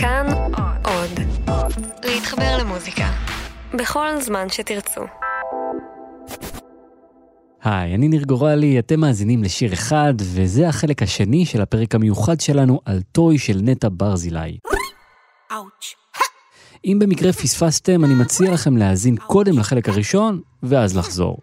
כאן עוד. להתחבר למוזיקה. בכל זמן שתרצו. היי, אני ניר גורלי, אתם מאזינים לשיר אחד, וזה החלק השני של הפרק המיוחד שלנו על טוי של נטע ברזילי. אם במקרה פספסתם, אני מציע לכם להאזין קודם לחלק הראשון, ואז לחזור.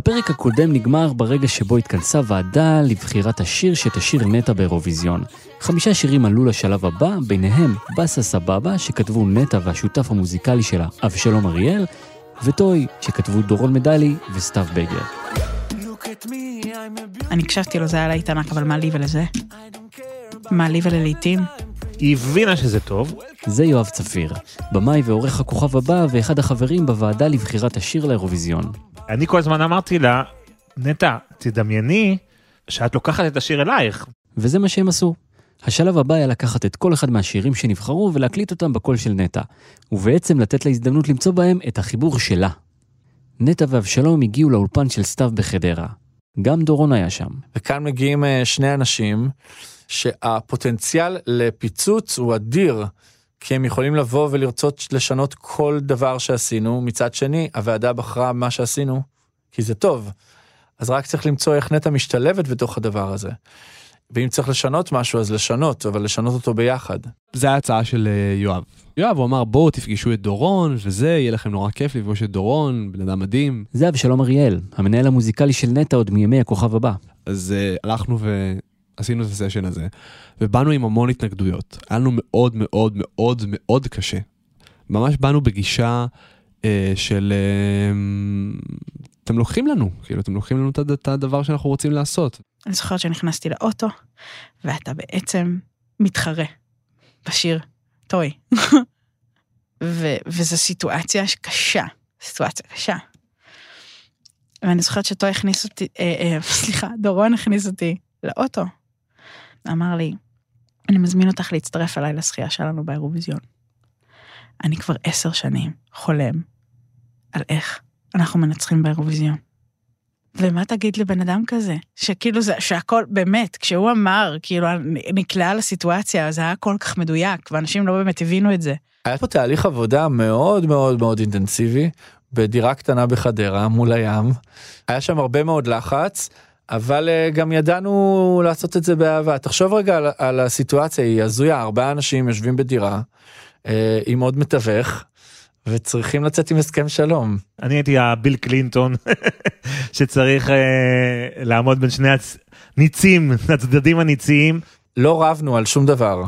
הפרק הקודם נגמר ברגע שבו התכנסה ועדה לבחירת השיר שתשיר נטע באירוויזיון. חמישה שירים עלו לשלב הבא, ביניהם באסה סבבה, שכתבו נטע והשותף המוזיקלי שלה, אבשלום אריאל, וטוי, שכתבו דורון מדלי וסתיו בגר. אני הקשבתי לו, זה היה להיט ענק, אבל מה לי ולזה? מה לי וללעיתים? היא הבינה שזה טוב, זה יואב צפיר, במאי ועורך הכוכב הבא ואחד החברים בוועדה לבחירת השיר לאירוויזיון. אני כל הזמן אמרתי לה, נטע, תדמייני שאת לוקחת את השיר אלייך. וזה מה שהם עשו. השלב הבא היה לקחת את כל אחד מהשירים שנבחרו ולהקליט אותם בקול של נטע, ובעצם לתת לה הזדמנות למצוא בהם את החיבור שלה. נטע ואבשלום הגיעו לאולפן של סתיו בחדרה. גם דורון היה שם. וכאן מגיעים אה, שני אנשים שהפוטנציאל לפיצוץ הוא אדיר. כי הם יכולים לבוא ולרצות לשנות כל דבר שעשינו, מצד שני, הוועדה בחרה מה שעשינו, כי זה טוב. אז רק צריך למצוא איך נטע משתלבת בתוך הדבר הזה. ואם צריך לשנות משהו, אז לשנות, אבל לשנות אותו ביחד. זה ההצעה של אה, יואב. יואב, הוא אמר, בואו תפגשו את דורון, וזה, יהיה לכם נורא כיף לפגוש את דורון, בן אדם מדהים. זה אבשלום אריאל, המנהל המוזיקלי של נטע עוד מימי הכוכב הבא. אז uh, הלכנו ועשינו את הסשן הזה, ובאנו עם המון התנגדויות. היה לנו מאוד מאוד מאוד מאוד קשה. ממש באנו בגישה uh, של... Uh, אתם לוקחים לנו, כאילו, אתם לוקחים לנו את הדבר שאנחנו רוצים לעשות. אני זוכרת שנכנסתי לאוטו, ואתה בעצם מתחרה בשיר טוי. ו- וזו סיטואציה קשה, סיטואציה קשה. ואני זוכרת שטוי הכניס אותי, אה, אה, סליחה, דורון הכניס אותי לאוטו. אמר לי, אני מזמין אותך להצטרף אליי לשחייה שלנו באירוויזיון. אני כבר עשר שנים חולם על איך אנחנו מנצחים באירוויזיון. ומה תגיד לבן אדם כזה? שכאילו זה, שהכל, באמת, כשהוא אמר, כאילו, נקלעה לסיטואציה, זה היה כל כך מדויק, ואנשים לא באמת הבינו את זה. היה פה תהליך עבודה מאוד מאוד מאוד אינטנסיבי, בדירה קטנה בחדרה מול הים. היה שם הרבה מאוד לחץ, אבל אה, גם ידענו לעשות את זה באהבה. תחשוב רגע על, על הסיטואציה, היא הזויה, ארבעה אנשים יושבים בדירה אה, עם עוד מתווך, וצריכים לצאת עם הסכם שלום. אני הייתי הביל קלינטון שצריך אה, לעמוד בין שני הניצים, הצדדים הניציים. לא רבנו על שום דבר,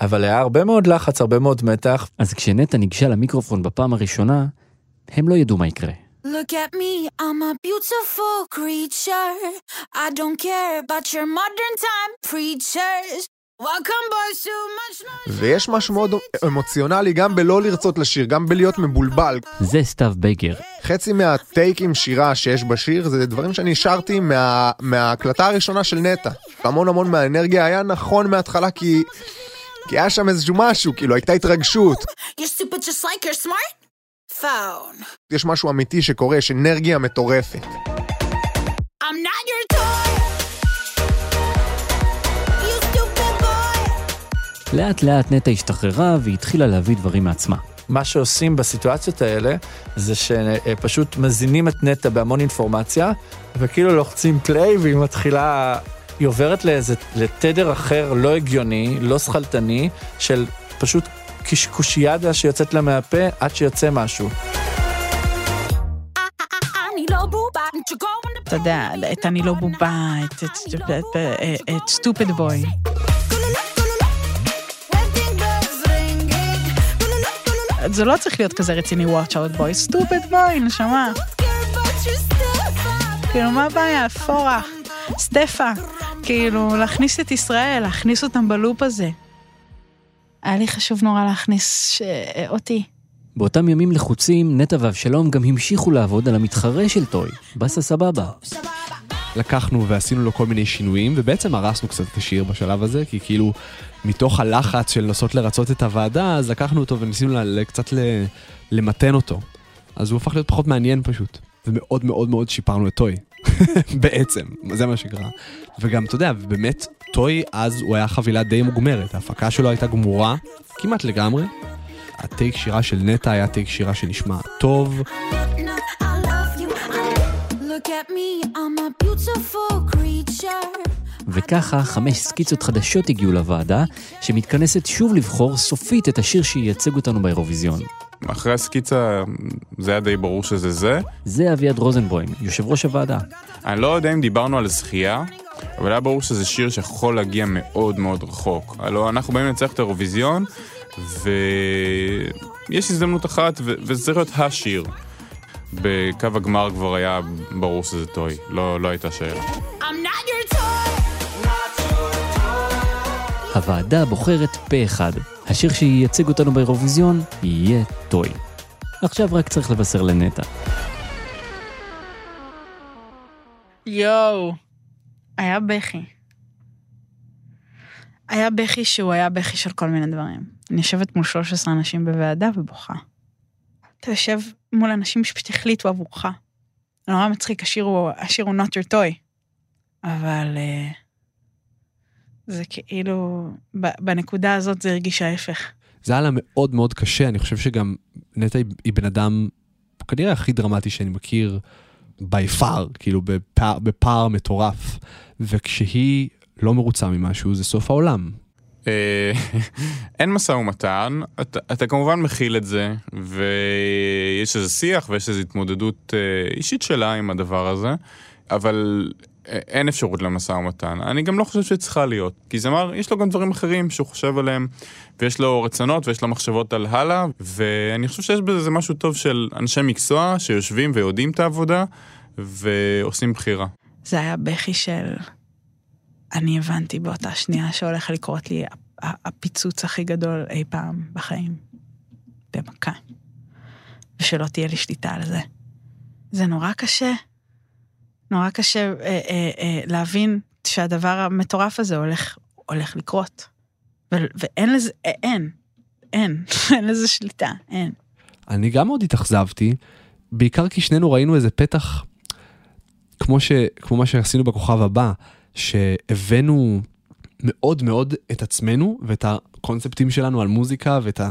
אבל היה הרבה מאוד לחץ, הרבה מאוד מתח, אז כשנטע ניגשה למיקרופון בפעם הראשונה, הם לא ידעו מה יקרה. Look at me, I'm a beautiful creature. I don't care about your modern time preachers. Welcome boys to much noise. ויש משהו מאוד אמוציונלי גם בלא לרצות לשיר, גם בלהיות מבולבל. זה סתיו בייגר. חצי מהטייקים שירה שיש בשיר זה דברים שאני שרתי מה, מההקלטה הראשונה של נטע. המון המון מהאנרגיה היה נכון מההתחלה כי... כי היה שם איזשהו משהו, כאילו הייתה התרגשות. You're stupid just like you're smart? Phone. יש משהו אמיתי שקורה, יש אנרגיה מטורפת. I'm not your toy. You stupid boy. לאט לאט נטע השתחררה והתחילה להביא דברים מעצמה. מה שעושים בסיטואציות האלה זה שפשוט מזינים את נטע בהמון אינפורמציה וכאילו לוחצים פליי והיא מתחילה, היא עוברת לאיזה, לתדר אחר לא הגיוני, לא שכלתני, של פשוט קשקושיאדה שיוצאת לה מהפה עד שיוצא משהו. לא אתה יודע, את אני לא בובה, את- סטופד בוי. זה לא צריך להיות כזה רציני watch out boy, סטופד בוי, נשמה. כאילו, מה הבעיה? פורח, סטפה. כאילו, להכניס את ישראל, להכניס אותם בלופ הזה. היה לי חשוב נורא להכניס ש... אותי. באותם ימים לחוצים, נטע ואבשלום גם המשיכו לעבוד על המתחרה של טוי, באסה סבבה. לקחנו ועשינו לו כל מיני שינויים, ובעצם הרסנו קצת את השיר בשלב הזה, כי כאילו, מתוך הלחץ של לנסות לרצות את הוועדה, אז לקחנו אותו וניסינו ל- ל- קצת ל- למתן אותו. אז הוא הפך להיות פחות מעניין פשוט. ומאוד מאוד מאוד שיפרנו את Toy. בעצם, זה מה שקרה. וגם, אתה יודע, באמת, Toy אז הוא היה חבילה די מוגמרת, ההפקה שלו הייתה גמורה כמעט לגמרי. הטייק שירה של נטע היה טייק שירה שנשמע טוב. וככה חמש סקיצות חדשות הגיעו לוועדה, שמתכנסת שוב לבחור סופית את השיר שייצג אותנו באירוויזיון. אחרי הסקיצה זה היה די ברור שזה זה. זה אביעד רוזנבוים, יושב ראש הוועדה. אני לא יודע אם דיברנו על זכייה, אבל היה ברור שזה שיר שיכול להגיע מאוד מאוד רחוק. הלוא אנחנו באים לנצח את האירוויזיון, ויש הזדמנות אחת, ו- וזה צריך להיות השיר. בקו הגמר כבר היה ברור שזה טוי, לא, לא הייתה שאלה. הוועדה בוחרת פה אחד. השיר שייצג אותנו באירוויזיון יהיה טוי. עכשיו רק צריך לבשר לנטע. יואו, היה בכי. היה בכי שהוא היה בכי של כל מיני דברים. אני יושבת מול 13 אנשים בוועדה ובוכה. אתה יושב מול אנשים שפשוט החליטו עבורך. נורא מצחיק, השיר הוא, השיר הוא Not Your Toy. אבל uh, זה כאילו, בנקודה הזאת זה הרגיש ההפך. זה היה לה מאוד מאוד קשה, אני חושב שגם נטע היא בן אדם כנראה הכי דרמטי שאני מכיר by far, כאילו בפער, בפער מטורף, וכשהיא לא מרוצה ממשהו זה סוף העולם. אה, אין משא ומתן, אתה, אתה כמובן מכיל את זה, ויש איזה שיח ויש איזו התמודדות אה, אישית שלה עם הדבר הזה, אבל אין אפשרות למשא ומתן. אני גם לא חושב שצריכה להיות, כי זמר, יש לו גם דברים אחרים שהוא חושב עליהם, ויש לו רצונות ויש לו מחשבות על הלאה, ואני חושב שיש בזה משהו טוב של אנשי מקצוע שיושבים ויודעים את העבודה, ועושים בחירה. זה היה בכי של... אני הבנתי באותה שנייה שהולך לקרות לי הפיצוץ הכי גדול אי פעם בחיים. במכה. ושלא תהיה לי שליטה על זה. זה נורא קשה. נורא קשה אה, אה, אה, להבין שהדבר המטורף הזה הולך, הולך לקרות. ו- ואין לזה, אה, אין, אין, אין לזה שליטה, אין. אני גם מאוד התאכזבתי, בעיקר כי שנינו ראינו איזה פתח, כמו, ש, כמו מה שעשינו בכוכב הבא, שהבאנו מאוד מאוד את עצמנו ואת הקונספטים שלנו על מוזיקה ואת ה,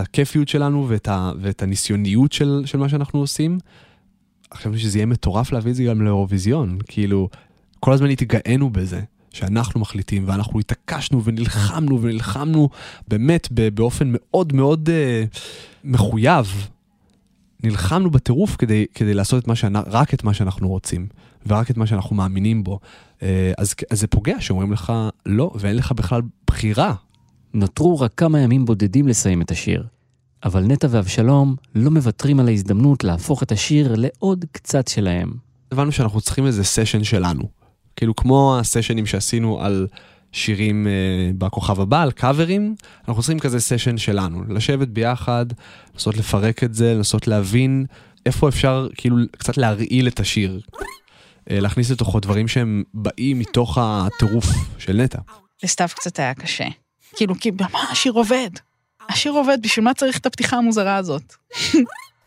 הכיפיות שלנו ואת, ה, ואת הניסיוניות של, של מה שאנחנו עושים. חשבתי שזה יהיה מטורף להביא את זה גם לאירוויזיון, כאילו, כל הזמן התגאינו בזה. שאנחנו מחליטים ואנחנו התעקשנו ונלחמנו ונלחמנו באמת באופן מאוד מאוד uh, מחויב. נלחמנו בטירוף כדי, כדי לעשות את מה שאנ... רק את מה שאנחנו רוצים ורק את מה שאנחנו מאמינים בו. Uh, אז, אז זה פוגע שאומרים לך לא ואין לך בכלל בחירה. נותרו רק כמה ימים בודדים לסיים את השיר. אבל נטע ואבשלום לא מוותרים על ההזדמנות להפוך את השיר לעוד קצת שלהם. הבנו שאנחנו צריכים איזה סשן שלנו. כאילו כמו הסשנים שעשינו על שירים uh, בכוכב הבא, על קאברים, אנחנו צריכים כזה סשן שלנו. לשבת ביחד, לנסות לפרק את זה, לנסות להבין איפה אפשר כאילו קצת להרעיל את השיר. Uh, להכניס לתוכו דברים שהם באים מתוך הטירוף של נטע. לסתיו קצת היה קשה. כאילו, כי מה, השיר עובד. השיר עובד, בשביל מה צריך את הפתיחה המוזרה הזאת?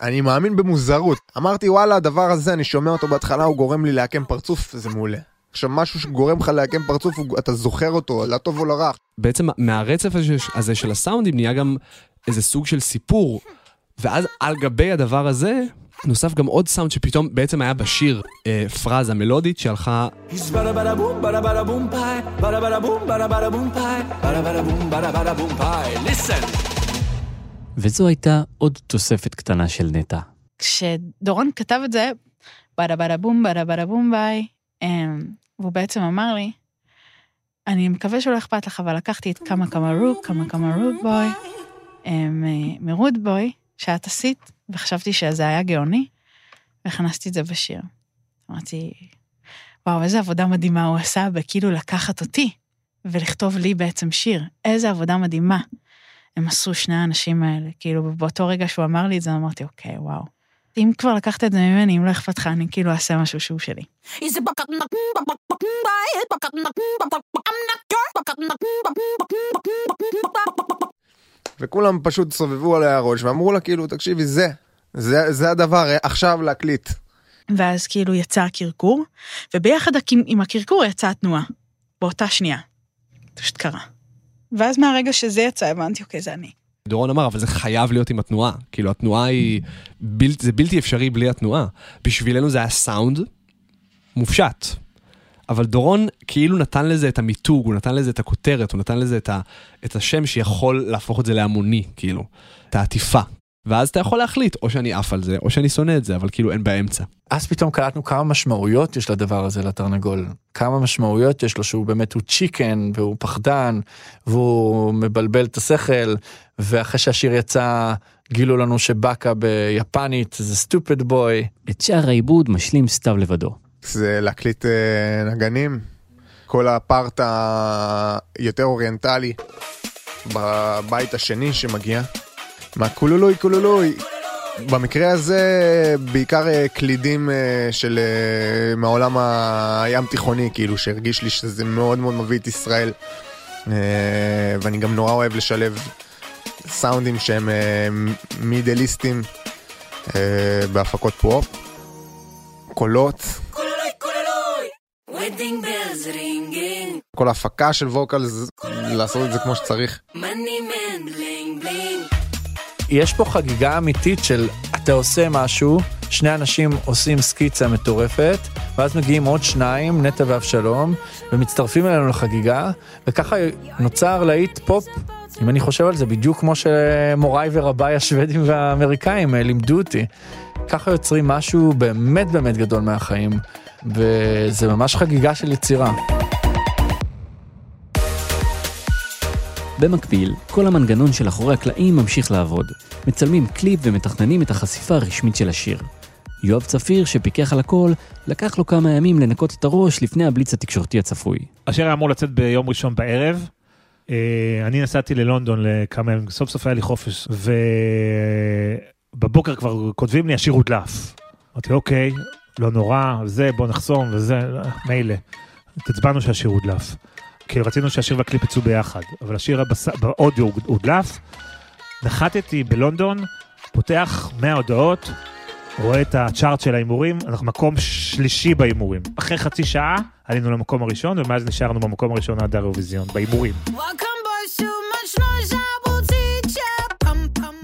אני מאמין במוזרות. אמרתי, וואלה, הדבר הזה, אני שומע אותו בהתחלה, הוא גורם לי לעקם פרצוף, זה מעולה. עכשיו, משהו שגורם לך לעקם פרצוף, אתה זוכר אותו, לטוב או לרע. בעצם מהרצף הזה, הזה של הסאונדים נהיה גם איזה סוג של סיפור. ואז על גבי הדבר הזה, נוסף גם עוד סאונד שפתאום בעצם היה בשיר אה, פרזה מלודית שהלכה. וזו הייתה עוד תוספת קטנה של נטע. כשדורון כתב את זה, בדה בדה בום, בדה בדה בום ביי, והוא בעצם אמר לי, אני מקווה שלא אכפת לך, אבל לקחתי את כמה כמה רוק, כמה כמה רוד בוי, אמ, אה, מרוד בוי, שאת עשית, וחשבתי שזה היה גאוני, והכנסתי את זה בשיר. אמרתי, וואו, איזה עבודה מדהימה הוא עשה בכאילו לקחת אותי ולכתוב לי בעצם שיר. איזה עבודה מדהימה הם עשו שני האנשים האלה. כאילו, באותו רגע שהוא אמר לי את זה, אמרתי, אוקיי, וואו. אם כבר לקחת את זה ממני, אם לא אכפת לך, אני כאילו אעשה משהו שהוא שלי. I'm not וכולם פשוט סובבו עליה הראש ואמרו לה, כאילו, תקשיבי, זה, זה, זה הדבר, עכשיו להקליט. ואז כאילו יצא הקרקור, וביחד עם- עם הקרקור יצאה התנועה, באותה שנייה. פשוט קרה. ואז מהרגע שזה יצא, הבנתי, אוקיי, זה אני. דורון אמר, אבל זה חייב להיות עם התנועה. כאילו, התנועה היא... בל... זה בלתי אפשרי בלי התנועה. בשבילנו זה היה סאונד מופשט. אבל דורון כאילו נתן לזה את המיתוג, הוא נתן לזה את הכותרת, הוא נתן לזה את, ה... את השם שיכול להפוך את זה להמוני, כאילו. את העטיפה. ואז אתה יכול להחליט, או שאני עף על זה, או שאני שונא את זה, אבל כאילו אין באמצע. אז פתאום קלטנו כמה משמעויות יש לדבר הזה לתרנגול. כמה משמעויות יש לו שהוא באמת הוא צ'יקן והוא פחדן והוא מבלבל את השכל ואחרי שהשיר יצא גילו לנו שבאקה ביפנית זה סטופד בוי. את שאר העיבוד משלים סתיו לבדו. זה להקליט אה, נגנים, כל הפארט היותר אוריינטלי בבית השני שמגיע. מה קולולוי. במקרה הזה בעיקר אה, קלידים אה, של מהעולם הים תיכוני כאילו שהרגיש לי שזה מאוד מאוד מביא את ישראל ואני גם נורא אוהב לשלב סאונדים שהם מידליסטים בהפקות פופ. קולות, כל ההפקה של vocals, לעשות את זה כמו שצריך. יש פה חגיגה אמיתית של אתה עושה משהו, שני אנשים עושים סקיצה מטורפת, ואז מגיעים עוד שניים, נטע ואבשלום, ומצטרפים אלינו לחגיגה, וככה נוצר להיט פופ, אם אני חושב על זה, בדיוק כמו שמוריי ורביי השוודים והאמריקאים אה, לימדו אותי. ככה יוצרים משהו באמת באמת גדול מהחיים, וזה ממש חגיגה של יצירה. במקביל, כל המנגנון של אחורי הקלעים ממשיך לעבוד. מצלמים קליפ ומתכננים את החשיפה הרשמית של השיר. יואב צפיר, שפיקח על הכל, לקח לו כמה ימים לנקות את הראש לפני הבליץ התקשורתי הצפוי. השיר היה אמור לצאת ביום ראשון בערב. אה, אני נסעתי ללונדון לכמה ימים, סוף סוף היה לי חופש, ובבוקר כבר כותבים לי, השיר הודלף. אמרתי, אוקיי, לא נורא, זה, בוא נחסום, וזה, מילא. התעצבנו שהשיר הודלף. כי רצינו שהשיר והקליפ יצאו ביחד, אבל השיר הבס... באודיו הודלף. נחתתי בלונדון, פותח 100 הודעות, רואה את הצ'ארט של ההימורים, אנחנו מקום שלישי בהימורים. אחרי חצי שעה עלינו למקום הראשון, ומאז נשארנו במקום הראשון עד האירוויזיון, בהימורים.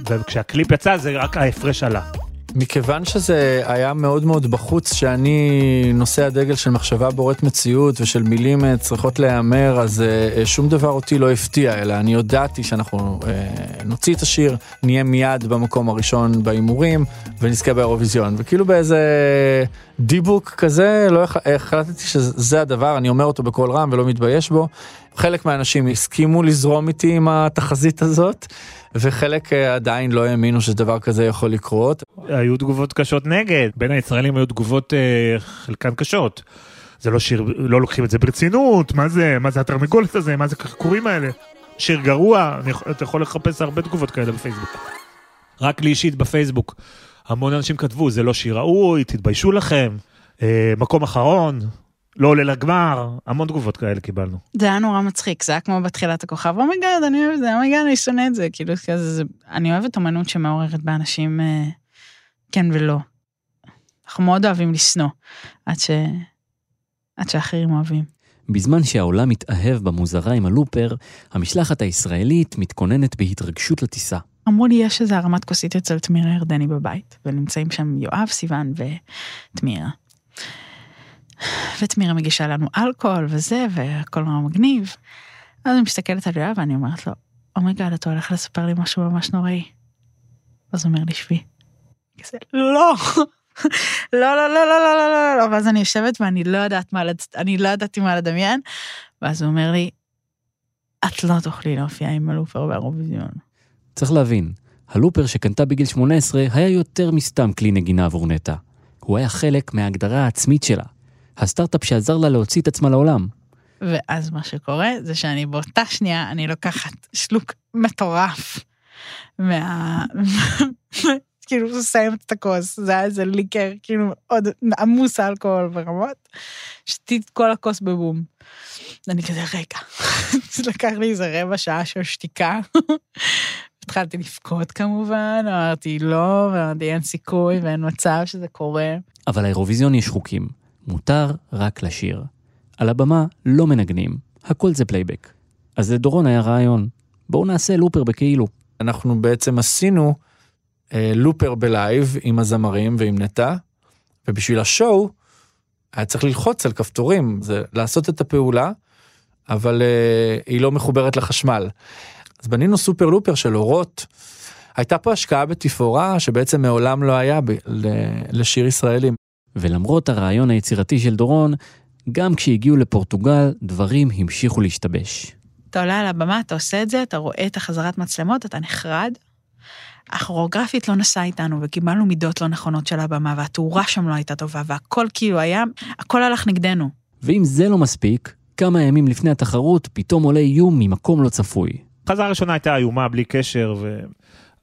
וכשהקליפ יצא זה רק ההפרש עלה. מכיוון שזה היה מאוד מאוד בחוץ שאני נושא הדגל של מחשבה בוראת מציאות ושל מילים אה, צריכות להיאמר אז אה, שום דבר אותי לא הפתיע אלא אני ידעתי שאנחנו אה, נוציא את השיר נהיה מיד במקום הראשון בהימורים ונזכה באירוויזיון וכאילו באיזה דיבוק כזה לא הח- החלטתי שזה הדבר אני אומר אותו בקול רם ולא מתבייש בו. חלק מהאנשים הסכימו לזרום איתי עם התחזית הזאת וחלק אה, עדיין לא האמינו שדבר כזה יכול לקרות היו תגובות קשות נגד, בין הישראלים היו תגובות אה, חלקן קשות. זה לא שיר, לא לוקחים את זה ברצינות, מה זה, מה זה התרנגולת הזה, מה זה הקרקורים האלה. שיר גרוע, אתה יכול לחפש הרבה תגובות כאלה בפייסבוק. רק לי אישית בפייסבוק, המון אנשים כתבו, זה לא שיר ראוי, תתביישו לכם, אה, מקום אחרון, לא עולה לגמר, המון תגובות כאלה קיבלנו. זה היה נורא מצחיק, זה היה כמו בתחילת הכוכב, oh my god, אני אוהב את זה, oh my god, אני שונא את זה, כאילו, כזה, זה, אני אוהבת אומנות שמעוררת באנשים אה, כן ולא. אנחנו מאוד אוהבים לשנוא, עד, ש... עד שאחרים אוהבים. בזמן שהעולם מתאהב במוזרה עם ה looper, המשלחת הישראלית מתכוננת בהתרגשות לטיסה. אמרו לי, יש איזה הרמת כוסית אצל תמירה ירדני בבית, ונמצאים שם יואב, סיוון ותמירה. ותמירה מגישה לנו אלכוהול וזה, והכל נורא מגניב. אז אני מסתכלת על יואב ואני אומרת לו, oh my god, אתה הולך לספר לי משהו ממש נוראי. אז הוא אומר לי, שבי. כזה, לא. לא, לא, לא, לא, לא, לא, לא, לא, ואז אני יושבת ואני לא יודעת מה, אני לא ידעתי מה לדמיין, ואז הוא אומר לי, את לא תוכלי להופיע עם ה looper באירוויזיון. צריך להבין, הלופר שקנתה בגיל 18 היה יותר מסתם כלי נגינה עבור נטע. הוא היה חלק מההגדרה העצמית שלה. הסטארט-אפ שעזר לה להוציא את עצמה לעולם. ואז מה שקורה זה שאני באותה שנייה, אני לוקחת שלוק מטורף מה... כאילו מסיימת את הכוס, זה היה איזה ליקר, כאילו עוד עמוס אלכוהול ברמות. שתיתי את כל הכוס בבום. אני כזה, רגע, זה לקח לי איזה רבע שעה של שתיקה. התחלתי לבכות כמובן, אמרתי לא, ואמרתי אין סיכוי ואין מצב שזה קורה. אבל לאירוויזיון יש חוקים. מותר רק לשיר. על הבמה לא מנגנים, הכל זה פלייבק. אז לדורון היה רעיון, בואו נעשה looper בכאילו. אנחנו בעצם עשינו אה, looper בלייב עם הזמרים ועם נטע, ובשביל ה show היה צריך ללחוץ על כפתורים, זה לעשות את הפעולה, אבל אה, היא לא מחוברת לחשמל. אז בנינו סופר לופר של אורות. הייתה פה השקעה בתפאורה שבעצם מעולם לא היה ב- לשיר ישראלים. ולמרות הרעיון היצירתי של דורון, גם כשהגיעו לפורטוגל, דברים המשיכו להשתבש. אתה עולה על הבמה, אתה עושה את זה, אתה רואה את החזרת מצלמות, אתה נחרד. הכוריאוגרפית לא נסעה איתנו, וקיבלנו מידות לא נכונות של הבמה, והתאורה שם לא הייתה טובה, והכל כאילו היה, הכל הלך נגדנו. ואם זה לא מספיק, כמה ימים לפני התחרות, פתאום עולה איום ממקום לא צפוי. החזרה הראשונה הייתה איומה בלי קשר, והיה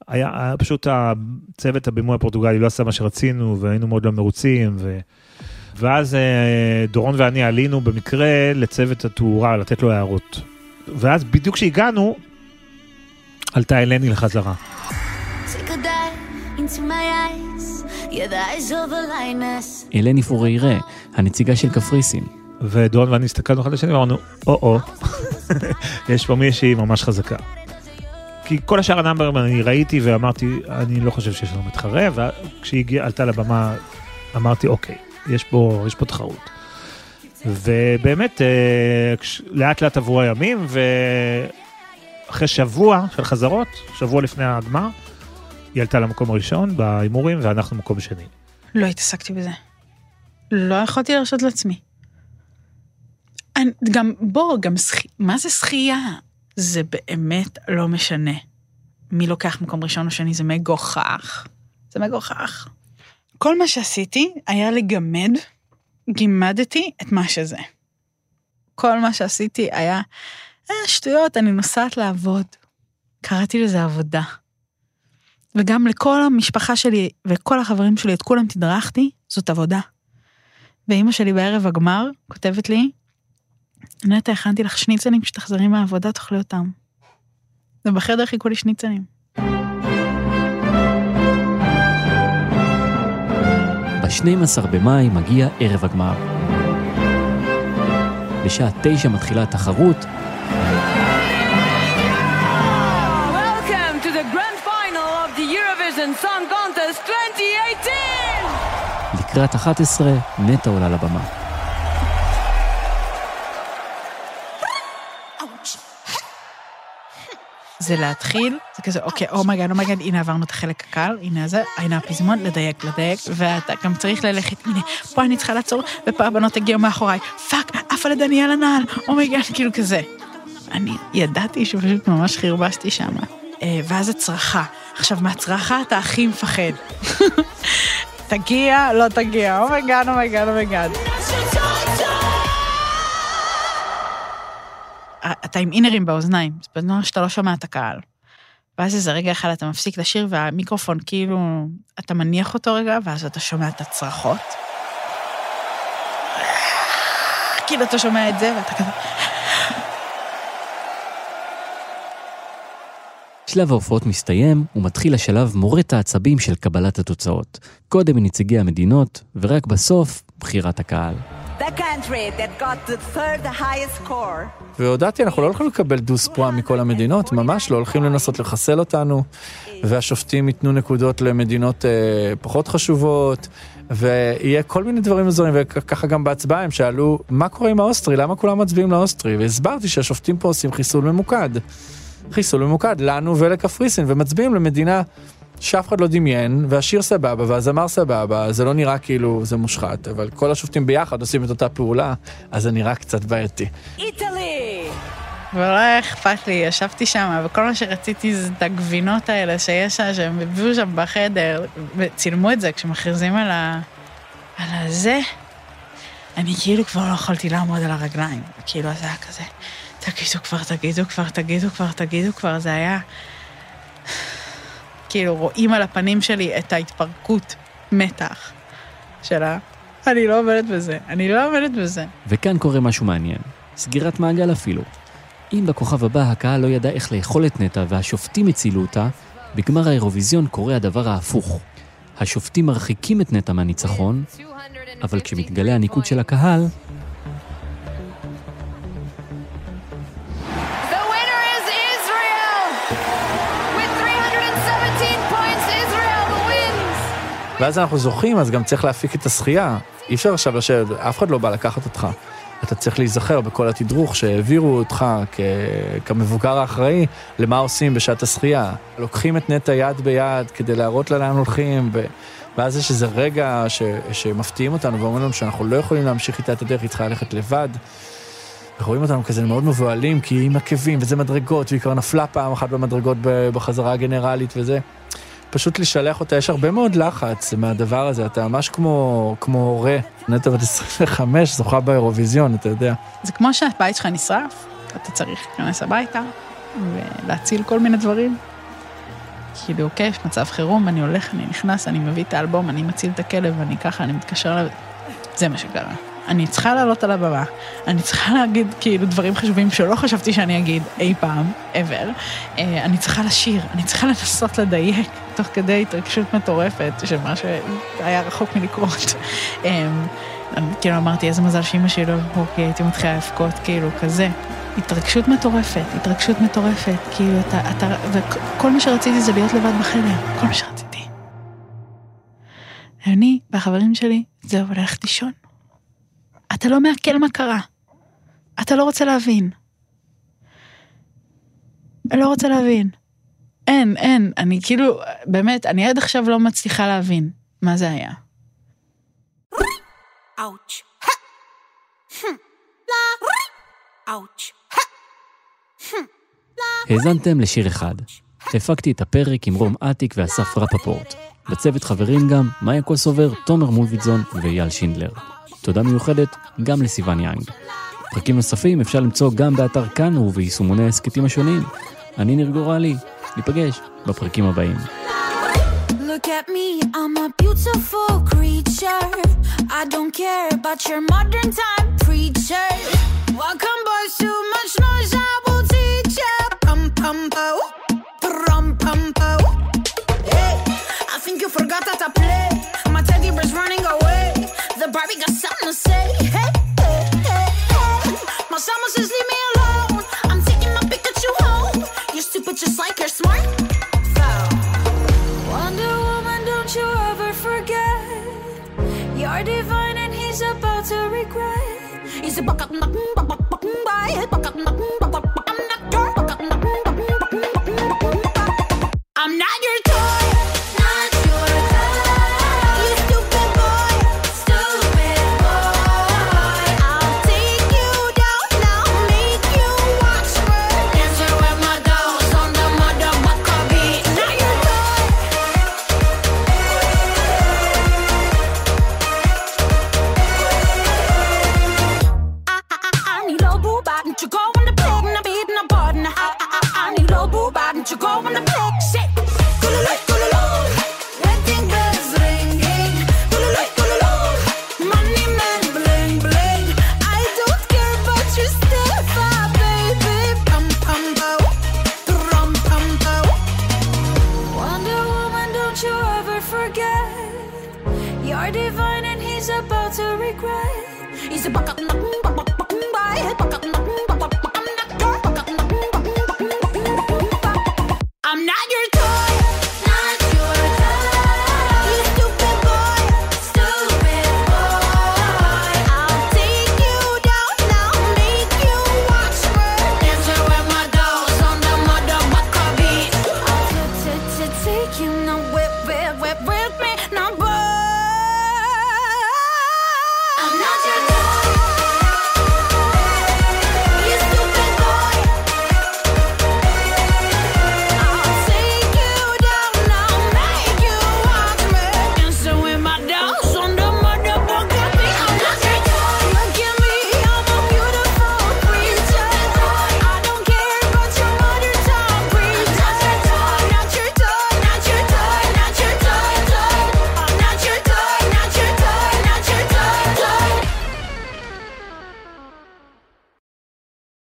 היה פשוט הצוות הבימוי הפורטוגלי לא עשה מה שרצינו, והיינו מאוד לא מרוצים, ו... ואז אה, דורון ואני עלינו במקרה לצוות התאורה, לתת לו הערות. ואז בדיוק כשהגענו, עלתה אלני לחזרה. אלני פוריירה, הנציגה של קפריסין. ודורון ואני הסתכלנו אחד לשני ואמרנו, או-או, יש פה מישהי ממש חזקה. כי כל השאר הנאמברים אני ראיתי ואמרתי, אני לא חושב שיש לנו מתחרה, וכשהיא עלתה לבמה אמרתי, אוקיי, יש פה, יש פה תחרות. ובאמת, אה, לאט לאט עברו הימים, ואחרי שבוע של חזרות, שבוע לפני הגמר, היא עלתה למקום הראשון בהימורים, ואנחנו מקום שני. לא התעסקתי בזה. לא יכולתי להרשות לעצמי. אני, גם, בוא, גם שחי... מה זה שחייה? זה באמת לא משנה. מי לוקח מקום ראשון או שני, זה מגוחך. זה מגוחך. כל מה שעשיתי היה לגמד, גימדתי את מה שזה. כל מה שעשיתי היה, אה, שטויות, אני נוסעת לעבוד. קראתי לזה עבודה. וגם לכל המשפחה שלי וכל החברים שלי, את כולם תדרכתי, זאת עבודה. ואימא שלי בערב הגמר כותבת לי, נטע, הכנתי לך שניצלים, כשתחזרי מהעבודה תאכלי אותם. ובחדר חיכו לי שניצלים. ב-12 במאי מגיע ערב הגמר. בשעה תשע מתחילה התחרות, Welcome to the grand final of the Eurovision Song Contest 2018! לקראת 11, נטע עולה לבמה. זה להתחיל, זה כזה, אוקיי, אומייגד, אומייגד, הנה עברנו את החלק הקל, הנה זה, הנה הפזמון, לדייק, לדייק, ואתה גם צריך ללכת, הנה, פה אני צריכה לעצור, ופה הבנות הגיעו מאחוריי, fuck, עפה לדניאל הנעל, oh my god, כאילו כזה. אני ידעתי שפשוט ממש חרבשתי שם. אה, ואז הצרחה. עכשיו, מהצרחה אתה הכי מפחד. תגיע, לא תגיע, אומייגד, אומייגד, אומייגד. אתה עם אינרים באוזניים, זה בזמן שאתה לא שומע את הקהל. ואז איזה רגע אחד אתה מפסיק לשיר והמיקרופון כאילו, אתה מניח אותו רגע, ואז אתה שומע את הצרחות. כאילו אתה שומע את זה, ואתה כזה... שלב ההופעות מסתיים, ומתחיל השלב מורט העצבים של קבלת התוצאות. קודם מנציגי המדינות, ורק בסוף, בחירת הקהל. The country that got the third highest score. והודעתי, אנחנו לא הולכים לקבל דו ספואה מכל המדינות, ממש לא הולכים לנסות לחסל אותנו, והשופטים ייתנו נקודות למדינות אה, פחות חשובות, ויהיה כל מיני דברים מוזרים, וככה גם בהצבעה הם שאלו, מה קורה עם האוסטרי, למה כולם מצביעים לאוסטרי? והסברתי שהשופטים פה עושים חיסול ממוקד. חיסול ממוקד לנו ולקפריסין, ומצביעים למדינה שאף אחד לא דמיין, והשיר סבבה, והזמר סבבה, זה לא נראה כאילו זה מושחת, אבל כל השופטים ביחד עושים את אותה פעולה, אז זה נראה קצת בעייתי. Italy! ולא היה אכפת לי, ישבתי שם, וכל מה שרציתי זה את הגבינות האלה שיש שם, שהם הביאו שם בחדר, וצילמו את זה כשמכריזים על ה... על הזה. אני כאילו כבר לא יכולתי לעמוד על הרגליים. כאילו, זה היה כזה, תגידו כבר, תגידו כבר, תגידו כבר, תגידו כבר, זה היה... כאילו, רואים על הפנים שלי את ההתפרקות, מתח, של ה... אני לא עומדת בזה, אני לא עומדת בזה. וכאן קורה משהו מעניין. סגירת מעגל אפילו. אם בכוכב הבא הקהל לא ידע איך לאכול את נטע והשופטים הצילו אותה, בגמר האירוויזיון קורה הדבר ההפוך. השופטים מרחיקים את נטע מהניצחון, אבל כשמתגלה הניקוד של הקהל, ואז אנחנו זוכים, אז גם צריך להפיק את השחייה. אי אפשר עכשיו לשבת, אף אחד לא בא לקחת אותך. אתה צריך להיזכר בכל התדרוך שהעבירו אותך כ... כמבוגר האחראי למה עושים בשעת השחייה. לוקחים את נטע יד ביד כדי להראות לה לאן הולכים, ו... ואז יש איזה רגע ש... שמפתיעים אותנו ואומרים לנו שאנחנו לא יכולים להמשיך איתה את הדרך, היא צריכה ללכת לבד. רואים אותנו כזה מאוד מבוהלים, כי היא עם עקבים וזה מדרגות, והיא כבר נפלה פעם אחת במדרגות בחזרה הגנרלית וזה. פשוט לשלח אותה, יש הרבה מאוד לחץ מהדבר הזה, אתה ממש כמו, כמו הורה. נטע בת 25, זוכה באירוויזיון, אתה יודע. זה כמו שהבית שלך נשרף, אתה צריך להיכנס הביתה ולהציל כל מיני דברים. כאילו, אוקיי, יש מצב חירום, אני הולך, אני נכנס, אני מביא את האלבום, אני מציל את הכלב, אני ככה, אני מתקשר אליו. זה מה שקרה. אני צריכה לעלות על הבמה, אני צריכה להגיד כאילו דברים חשובים שלא חשבתי שאני אגיד אי פעם, ever. אה, אני צריכה לשיר, אני צריכה לנסות לדייק, תוך כדי התרגשות מטורפת של מה שהיה רחוק מלקרות. אה, כאילו אמרתי, איזה מזל שאימא שלי לא פה, כי הייתי מתחילה לבכות, כאילו, כזה. התרגשות מטורפת, התרגשות מטורפת, כאילו, אתה, אתה, וכל מה שרציתי זה להיות לבד בחדר, כל מה שרציתי. אני והחברים שלי, זהו, ללכת לישון. אתה לא מעכל מה קרה. אתה לא רוצה להבין. אני לא רוצה להבין. אין, אין, אני כאילו, באמת, אני עד עכשיו לא מצליחה להבין מה זה היה. Ouch. Ouch. האזנתם לשיר אחד. הפקתי את הפרק עם רום אטיק ואסף רפפורט. בצוות חברים גם מאיה קוסובר, תומר מולביטזון ואייל שינדלר. תודה מיוחדת גם לסיון יאנג. פרקים נוספים אפשר למצוא גם באתר כאן וביישומוני ההסכתים השונים. אני ניר גורלי, ניפגש בפרקים הבאים. Look at me, I'm a beautiful creature. I don't care about your modern time preacher. Welcome, boys, too much noise, I will teach. Pum pum pum forgot that I play. My teddy bear's running away. The Barbie got something to say.